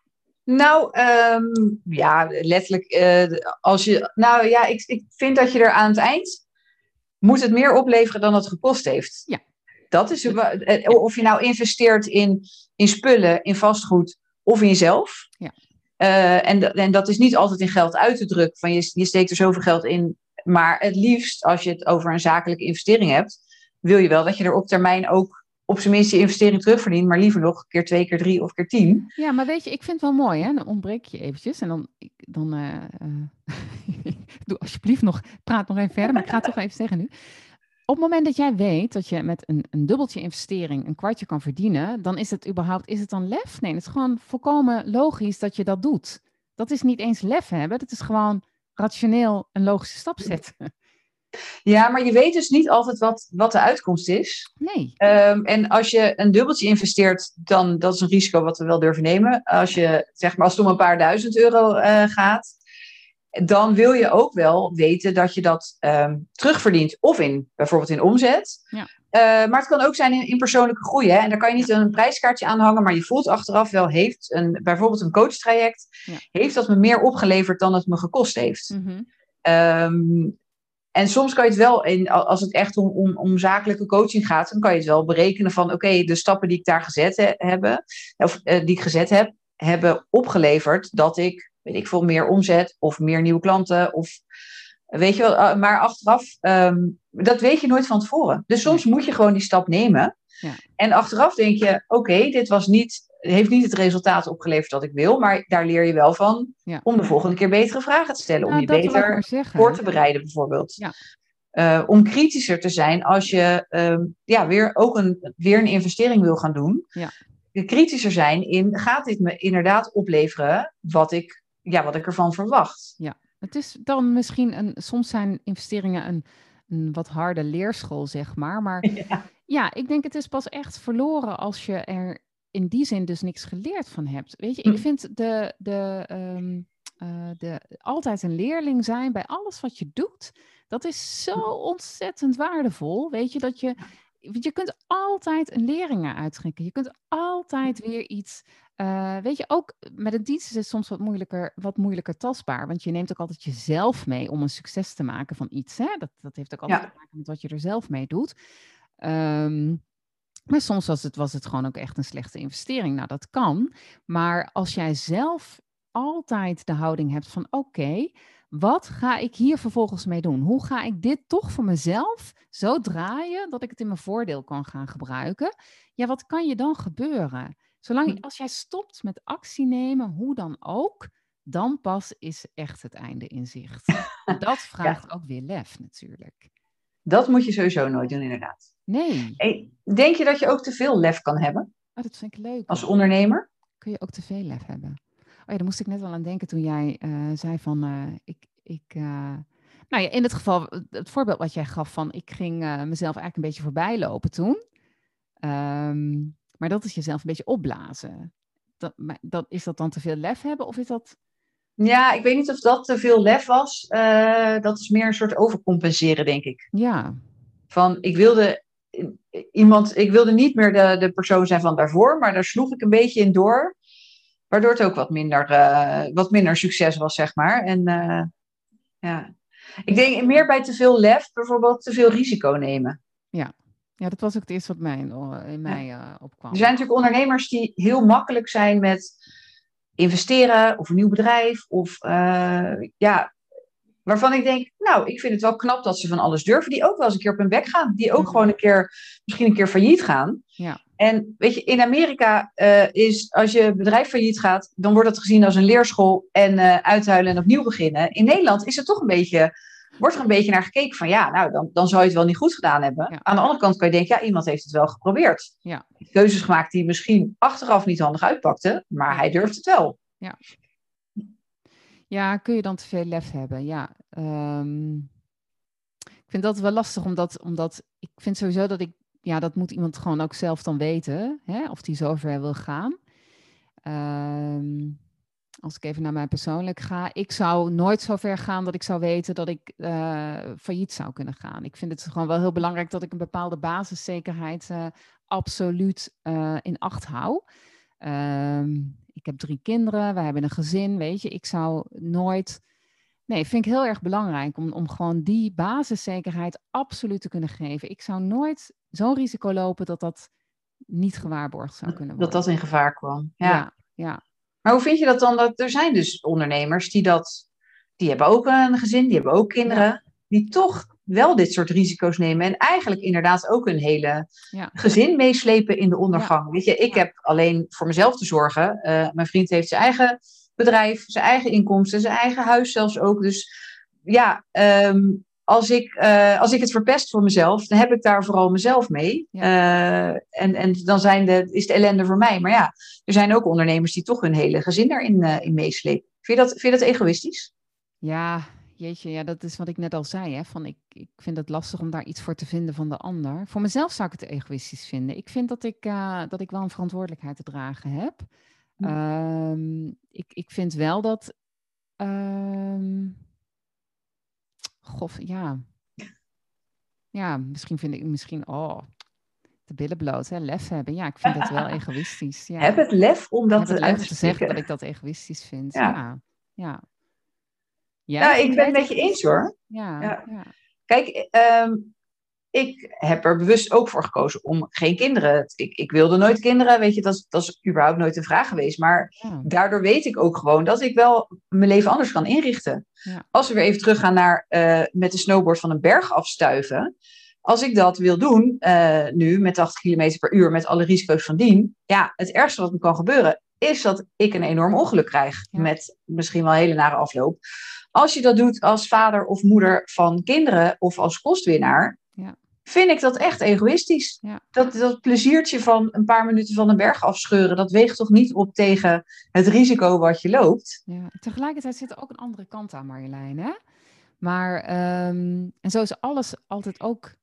Nou, um, ja, letterlijk. Uh, als je, nou ja, ik, ik vind dat je er aan het eind. moet het meer opleveren dan het gekost heeft. Ja. Dat is, eh, of je nou investeert in, in spullen, in vastgoed of in jezelf. Ja. Uh, en, en dat is niet altijd in geld uit te drukken. Van je, je steekt er zoveel geld in. Maar het liefst, als je het over een zakelijke investering hebt, wil je wel dat je er op termijn ook op zijn minst je investering terugverdient. Maar liever nog keer twee, keer drie of keer tien. Ja, maar weet je, ik vind het wel mooi. Hè? Dan ontbreek je eventjes. En dan, dan uh, doe alsjeblieft nog, praat nog even verder. Maar ik ga het toch even zeggen nu op het moment dat jij weet dat je met een, een dubbeltje investering een kwartje kan verdienen, dan is het überhaupt, is het dan lef? Nee, het is gewoon volkomen logisch dat je dat doet. Dat is niet eens lef hebben, dat is gewoon rationeel een logische stap zetten. Ja, maar je weet dus niet altijd wat, wat de uitkomst is. Nee. Um, en als je een dubbeltje investeert, dan dat is een risico wat we wel durven nemen. Als je zeg maar als het om een paar duizend euro uh, gaat, dan wil je ook wel weten dat je dat um, terugverdient. Of in bijvoorbeeld in omzet. Ja. Uh, maar het kan ook zijn in, in persoonlijke groei. Hè? En daar kan je niet een prijskaartje aan hangen, maar je voelt achteraf wel, heeft een, bijvoorbeeld een coachtraject, ja. heeft dat me meer opgeleverd dan het me gekost heeft. Mm -hmm. um, en soms kan je het wel, in, als het echt om, om, om zakelijke coaching gaat, dan kan je het wel berekenen van oké, de stappen die ik daar gezet he, hebben, of uh, die ik gezet heb, hebben opgeleverd dat ik weet ik veel, meer omzet of meer nieuwe klanten. Of weet je wel, eh, maar achteraf, um, dat weet je nooit van tevoren. Dus soms moet je gewoon die stap nemen. Ja. En achteraf denk je, oké, dit was niet, heeft niet het resultaat opgeleverd dat ik wil, maar daar leer je wel van ja. om de volgende keer betere vragen te stellen, om je beter voor te bereiden bijvoorbeeld. Ja. Uh, om kritischer te zijn als je um, ja, weer ook een, weer een investering wil gaan doen. Ja. Kritischer zijn in, gaat dit me inderdaad opleveren wat ik ja, wat ik ervan verwacht. Ja, het is dan misschien een, soms zijn investeringen een, een wat harde leerschool, zeg maar. Maar ja. ja, ik denk het is pas echt verloren als je er in die zin dus niks geleerd van hebt. Weet je, ik hm. vind de, de, um, uh, de altijd een leerling zijn bij alles wat je doet, dat is zo hm. ontzettend waardevol. Weet je, dat je, je kunt altijd een lering uittrekken. Je kunt altijd weer iets uh, weet je, ook met een dienst is het soms wat moeilijker, wat moeilijker tastbaar. Want je neemt ook altijd jezelf mee om een succes te maken van iets. Hè? Dat, dat heeft ook altijd te maken met wat je er zelf mee doet. Um, maar soms was het, was het gewoon ook echt een slechte investering. Nou, dat kan. Maar als jij zelf altijd de houding hebt van oké, wat ga ik hier vervolgens mee doen? Hoe ga ik dit toch voor mezelf zo draaien dat ik het in mijn voordeel kan gaan gebruiken? Ja, wat kan je dan gebeuren? Zolang, hm. als jij stopt met actie nemen, hoe dan ook, dan pas is echt het einde in zicht. dat vraagt ook weer lef natuurlijk. Dat moet je sowieso nooit doen, inderdaad. Nee. Hey, denk je dat je ook te veel lef kan hebben? Oh, dat vind ik leuk. Als ondernemer? Kun je ook te veel lef hebben? ja, daar moest ik net wel aan denken toen jij eh, zei van, eh, ik, ik eh, nou ja, in het geval, het voorbeeld wat jij gaf van, ik ging mezelf eigenlijk een beetje voorbij lopen toen. Ehm, maar dat is jezelf een beetje opblazen. Dat, dat, is dat dan te veel lef hebben of is dat... Ja, ik weet niet of dat te veel lef was. dat is meer een soort overcompenseren, denk ik. Ja. Van, ik wilde iemand, ik wilde niet meer de, de persoon zijn van daarvoor, maar daar sloeg ik een beetje in door. Waardoor het ook wat minder, uh, wat minder succes was, zeg maar. En uh, ja, ik denk meer bij te veel lef, bijvoorbeeld te veel risico nemen. Ja, ja dat was ook het eerste wat mij, in mij uh, opkwam. Er zijn natuurlijk ondernemers die heel makkelijk zijn met investeren of een nieuw bedrijf. Of ja, Waarvan ik denk, nou, ik vind het wel knap dat ze van alles durven. Die ook wel eens een keer op hun bek gaan. Die ook gewoon een keer, misschien een keer failliet gaan. Ja. En weet je, in Amerika uh, is als je bedrijf failliet gaat, dan wordt dat gezien als een leerschool en uithuilen en opnieuw beginnen. In Nederland is het toch een beetje, wordt er een beetje naar gekeken van ja, nou, dan, dan zou je het wel niet goed gedaan hebben. Aan de andere kant kan je denken, ja, iemand heeft het wel geprobeerd. Ja. Keuzes gemaakt die misschien achteraf niet handig uitpakten, maar hij durft het wel. Ja. Ja, kun je dan te veel lef hebben? Ja. Um, ik vind dat wel lastig, omdat, omdat ik vind sowieso dat ik, ja, dat moet iemand gewoon ook zelf dan weten, hè, of die zo ver wil gaan. Um, als ik even naar mij persoonlijk ga, ik zou nooit zo ver gaan dat ik zou weten dat ik uh, failliet zou kunnen gaan. Ik vind het gewoon wel heel belangrijk dat ik een bepaalde basiszekerheid uh, absoluut uh, in acht hou. Um, ik heb drie kinderen, wij hebben een gezin, weet je. Ik zou nooit... Nee, vind ik heel erg belangrijk om, om gewoon die basiszekerheid absoluut te kunnen geven. Ik zou nooit zo'n risico lopen dat dat niet gewaarborgd zou kunnen worden. Dat dat in gevaar kwam. Ja. ja, ja. Maar hoe vind je dat dan? Dat er zijn dus ondernemers die dat, die hebben ook een gezin, die hebben ook kinderen, die toch wel dit soort risico's nemen. En eigenlijk inderdaad ook een hele ja. gezin meeslepen in de ondergang. Weet je, ik heb alleen voor mezelf te zorgen. Uh, mijn vriend heeft zijn eigen bedrijf, zijn eigen inkomsten, zijn eigen huis zelfs ook. Dus ja, um, als, ik, uh, als ik het verpest voor mezelf, dan heb ik daar vooral mezelf mee. Uh, en, en dan zijn de, is de ellende voor mij. Maar ja, er zijn ook ondernemers die toch hun hele gezin daarin in meeslepen. Vind je, dat, vind je dat egoïstisch? Ja, Jeetje, ja, dat is wat ik net al zei. Hè? Van ik, ik vind het lastig om daar iets voor te vinden van de ander. Voor mezelf zou ik het egoïstisch vinden. Ik vind dat ik, uh, dat ik wel een verantwoordelijkheid te dragen heb. Um, ik, ik vind wel dat. Um, goh, ja. Ja, misschien vind ik misschien. Oh, de billen bloot, hè? lef hebben. Ja, ik vind dat wel egoïstisch. Ja. Heb het lef om dat heb het te zeggen dat ik dat egoïstisch vind. Ja, ja. ja. Ja, nou, ik ben het met je eens hoor. Ja, ja. ja. Kijk, um, ik heb er bewust ook voor gekozen om geen kinderen. Ik, ik wilde nooit kinderen, weet je, dat is, dat is überhaupt nooit een vraag geweest. Maar ja. daardoor weet ik ook gewoon dat ik wel mijn leven anders kan inrichten. Ja. Als we weer even teruggaan naar uh, met de snowboard van een berg afstuiven. Als ik dat wil doen, uh, nu met 80 km per uur, met alle risico's van dien. Ja, het ergste wat me kan gebeuren, is dat ik een enorm ongeluk krijg. Ja. Met misschien wel een hele nare afloop. Als je dat doet als vader of moeder van kinderen of als kostwinnaar. Vind ik dat echt egoïstisch. Ja. Dat, dat pleziertje van een paar minuten van een berg afscheuren, dat weegt toch niet op tegen het risico wat je loopt. Ja. Tegelijkertijd zit er ook een andere kant aan, Marjolein. Hè? Maar, um, en zo is alles altijd ook,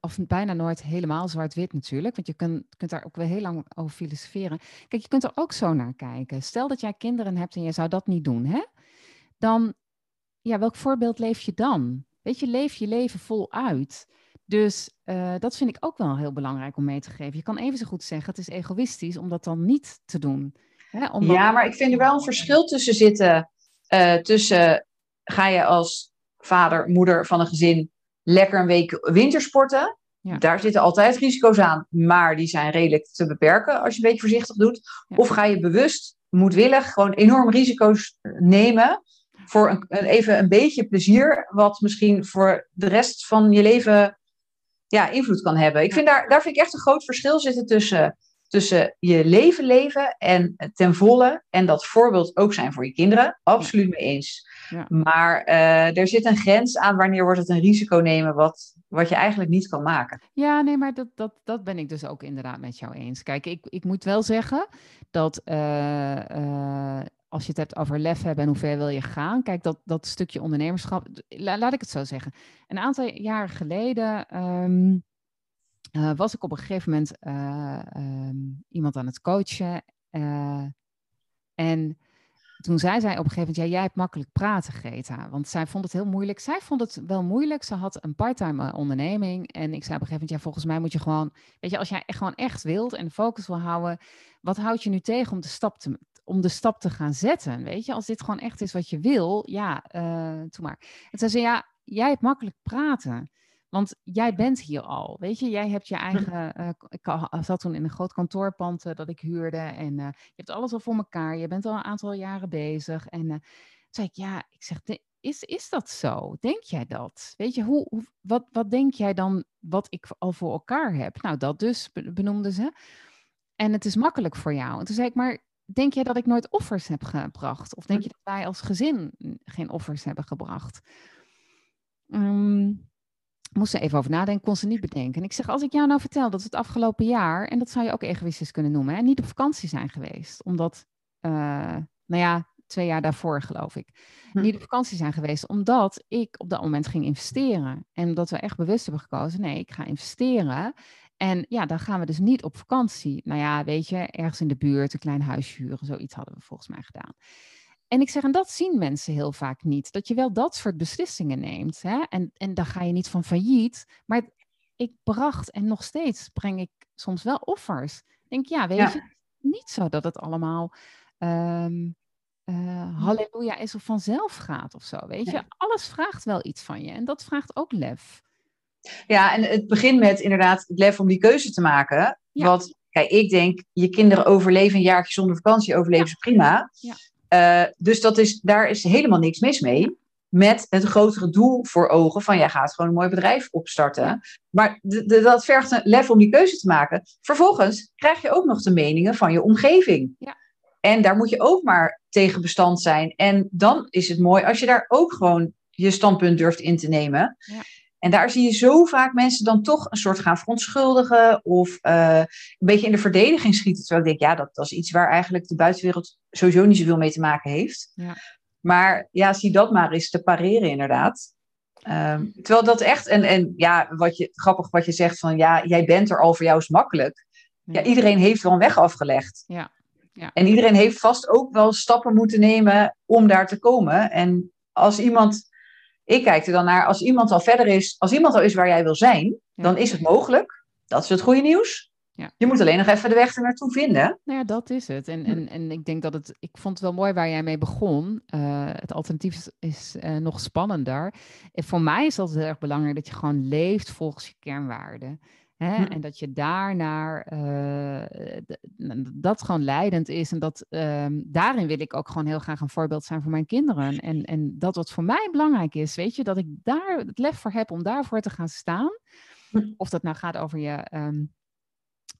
of bijna nooit helemaal zwart-wit natuurlijk. Want je kunt, kunt daar ook wel heel lang over filosoferen. Kijk, je kunt er ook zo naar kijken. Stel dat jij kinderen hebt en je zou dat niet doen, hè? dan, ja, welk voorbeeld leef je dan? Weet je, leef je leven voluit. Dus uh, dat vind ik ook wel heel belangrijk om mee te geven. Je kan even zo goed zeggen, het is egoïstisch om dat dan niet te doen. Hè? Ja, maar ik vind er wel een verschil tussen zitten. Uh, tussen ga je als vader, moeder van een gezin lekker een week wintersporten. Ja. Daar zitten altijd risico's aan, maar die zijn redelijk te beperken als je een beetje voorzichtig doet. Ja. Of ga je bewust, moedwillig, gewoon enorm risico's nemen voor een, even een beetje plezier, wat misschien voor de rest van je leven ja, invloed kan hebben. Ik vind daar, daar vind ik echt een groot verschil zitten tussen, tussen je leven leven en ten volle en dat voorbeeld ook zijn voor je kinderen. Absoluut mee eens. Ja. Maar uh, er zit een grens aan wanneer wordt het een risico nemen wat, wat je eigenlijk niet kan maken. Ja, nee, maar dat, dat, dat ben ik dus ook inderdaad met jou eens. Kijk, ik, ik moet wel zeggen dat uh, uh, als je het hebt over lef hebben en hoe ver wil je gaan. Kijk, dat, dat stukje ondernemerschap, laat ik het zo zeggen. Een aantal jaren geleden ehm, eh, was ik op een gegeven moment eh, ehm, iemand aan het coachen. en toen zei zij op een gegeven moment, ja, jij hebt makkelijk praten, Greta. Want zij vond het heel moeilijk. Zij vond het wel moeilijk. Ze had een parttime onderneming. En ik zei op een gegeven moment, ja, volgens mij moet je gewoon, weet je, als jij gewoon echt wilt en focus wil houden, wat houdt je nu tegen om de stap te, om de stap te gaan zetten? Weet je, als dit gewoon echt is wat je wil, ja, uh, doe maar. En zei ze, ja, jij hebt makkelijk praten. Want jij bent hier al, weet je, jij hebt je eigen. Uh, ik zat toen in een groot kantoorpand uh, dat ik huurde en uh, je hebt alles al voor elkaar. Je bent al een aantal jaren bezig. En toen zei ik, ja, ik zeg, is, is dat zo? Denk jij dat? Weet je, hoe, hoe, wat, wat denk jij dan wat ik al voor elkaar heb? Nou, dat dus benoemde ze. En het is makkelijk voor jou. En toen zei ik, maar denk jij dat ik nooit offers heb gebracht? Of denk je dat wij als gezin geen offers hebben gebracht? Um, moest ze even over nadenken, kon ze niet bedenken. En ik zeg, als ik jou nou vertel dat we het afgelopen jaar, en dat zou je ook egoïstisch kunnen noemen, hè, niet op vakantie zijn geweest. Omdat, uh, nou ja, twee jaar daarvoor geloof ik, hm. niet op vakantie zijn geweest. Omdat ik op dat moment ging investeren. En dat we echt bewust hebben gekozen, nee, ik ga investeren. En ja, dan gaan we dus niet op vakantie. Nou ja, weet je, ergens in de buurt, een klein huisje huren, zoiets hadden we volgens mij gedaan. En ik zeg, en dat zien mensen heel vaak niet. Dat je wel dat soort beslissingen neemt. Hè? En, en dan ga je niet van failliet. Maar ik bracht en nog steeds breng ik soms wel offers. Ik denk, ja, weet je, niet zo dat het allemaal um, uh, halleluja is of vanzelf gaat of zo. Weet je, alles vraagt wel iets van je. En dat vraagt ook lef. Ja, en het begint met inderdaad het lef om die keuze te maken. Wat, kijk, ik denk, je kinderen overleven een jaartje zonder vakantie, overleven ze prima. Ja. Uh, dus dat is, daar is helemaal niks mis mee. Met het grotere doel voor ogen van jij gaat gewoon een mooi bedrijf opstarten. Maar dat vergt een lef om die keuze te maken. Vervolgens krijg je ook nog de meningen van je omgeving. Ja. En daar moet je ook maar tegen bestand zijn. En dan is het mooi als je daar ook gewoon je standpunt durft in te nemen. Ja. En daar zie je zo vaak mensen dan toch een soort gaan verontschuldigen of uh, een beetje in de verdediging schieten. Terwijl ik denk, ja, dat, dat is iets waar eigenlijk de buitenwereld sowieso niet zoveel mee te maken heeft. Ja. Maar ja, zie dat maar eens te pareren inderdaad. Um, terwijl dat echt, en, en ja, wat je, grappig wat je zegt van, ja, jij bent er al, voor jou is makkelijk. Ja, iedereen heeft wel een weg afgelegd. Ja. Ja. En iedereen heeft vast ook wel stappen moeten nemen om daar te komen. En als iemand ik kijk er dan naar, als iemand al verder is, als iemand al is waar jij wil zijn, dan is het mogelijk. Dat is het goede nieuws. Ja. Je moet alleen nog even de weg er naartoe vinden. Nou ja, dat is het. En, en, en ik denk dat het, ik vond het wel mooi waar jij mee begon. Uh, het alternatief is, uh, nog spannender. En voor mij is dat heel erg belangrijk dat je gewoon leeft volgens je kernwaarden. Hè? Hm. En dat je daarnaar, uh, dat gewoon leidend is. En dat um, daarin wil ik ook gewoon heel graag een voorbeeld zijn voor mijn kinderen. En, en dat wat voor mij belangrijk is, weet je, dat ik daar het lef voor heb om daarvoor te gaan staan. Hm. Of dat nou gaat over je, um,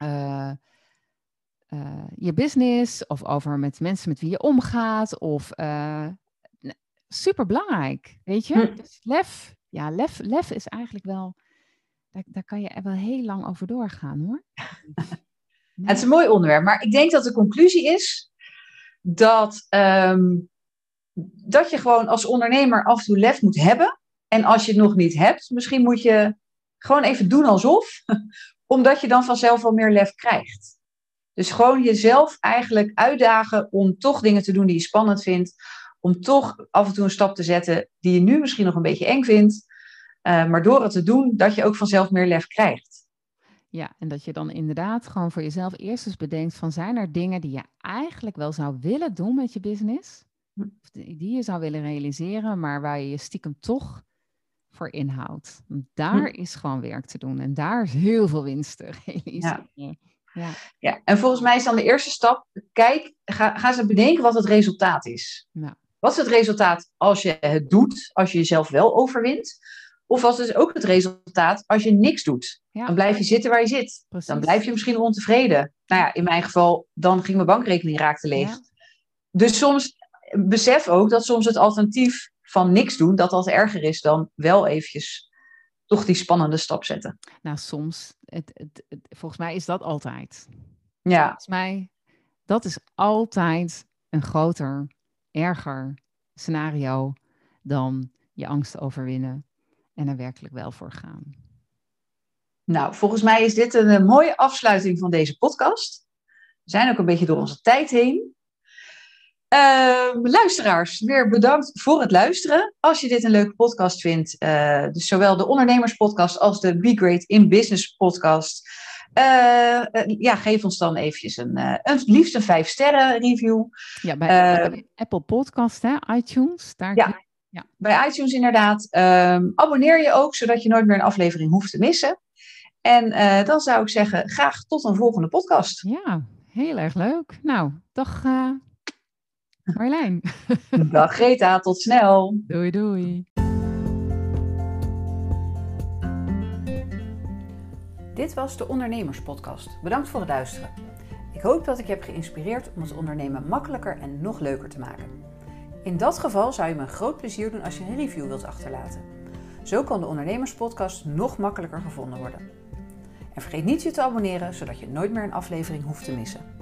uh, uh, je business, of over met mensen met wie je omgaat, of super belangrijk, weet je. Hm. Dus lef, ja, lef, lef is eigenlijk wel daar, daar kan je er wel heel lang over doorgaan hoor. Het is een mooi onderwerp, maar ik denk dat de conclusie is dat, ehm, dat je gewoon als ondernemer af en toe lef moet hebben. En als je het nog niet hebt, misschien moet je gewoon even doen alsof, omdat je dan vanzelf wel meer lef krijgt. Dus gewoon jezelf eigenlijk uitdagen om toch dingen te doen die je spannend vindt. Om toch af en toe een stap te zetten die je nu misschien nog een beetje eng vindt. Uh, maar door het te doen, dat je ook vanzelf meer lef krijgt. Ja, en dat je dan inderdaad gewoon voor jezelf eerst eens bedenkt van zijn er dingen die je eigenlijk wel zou willen doen met je business, hm. of die je zou willen realiseren, maar waar je je stiekem toch voor inhoudt. Daar hm. is gewoon werk te doen en daar is heel veel winst te realiseren. Ja. Ja. ja, en volgens mij is dan de eerste stap, kijk, ga, ga eens bedenken wat het resultaat is. Nou. Wat is het resultaat als je het doet, als je jezelf wel overwint? Of was het ook het resultaat als je niks doet? Dan blijf je zitten waar je zit. Dan blijf je misschien ontevreden. Nou ja, in mijn geval, dan ging mijn bankrekening raakte leeg. Dus soms besef ook dat soms het alternatief van niks doen, dat dat erger is dan wel eventjes toch die spannende stap zetten. Nou, soms. Het, het, volgens mij is dat altijd. Ja. Volgens mij, dat is altijd een groter erger scenario dan je angst overwinnen en er werkelijk wel voor gaan. Nou, volgens mij is dit een, mooie afsluiting van deze podcast. We zijn ook een beetje door onze tijd heen. Uh, luisteraars, weer bedankt voor het luisteren. Als je dit een leuke podcast vindt, uh, dus zowel de ondernemerspodcast als de Be Great in Business podcast, uh, ja, geef ons dan eventjes een, een liefst een vijf sterren review. Ja, bij, Apple Podcast, hè, iTunes. Daar ja, ja, bij iTunes inderdaad. Um, abonneer je ook, zodat je nooit meer een aflevering hoeft te missen. En dan zou ik zeggen, graag tot een volgende podcast. Ja, heel erg leuk. Nou, dag Marjolein. Dag Greta, tot snel. Doei doei. Dit was de Ondernemerspodcast. Bedankt voor het luisteren. Ik hoop dat ik je heb geïnspireerd om het ondernemen makkelijker en nog leuker te maken. In dat geval zou je me een groot plezier doen als je een review wilt achterlaten. Zo kan de Ondernemerspodcast nog makkelijker gevonden worden. En vergeet niet je te abonneren, zodat je nooit meer een aflevering hoeft te missen.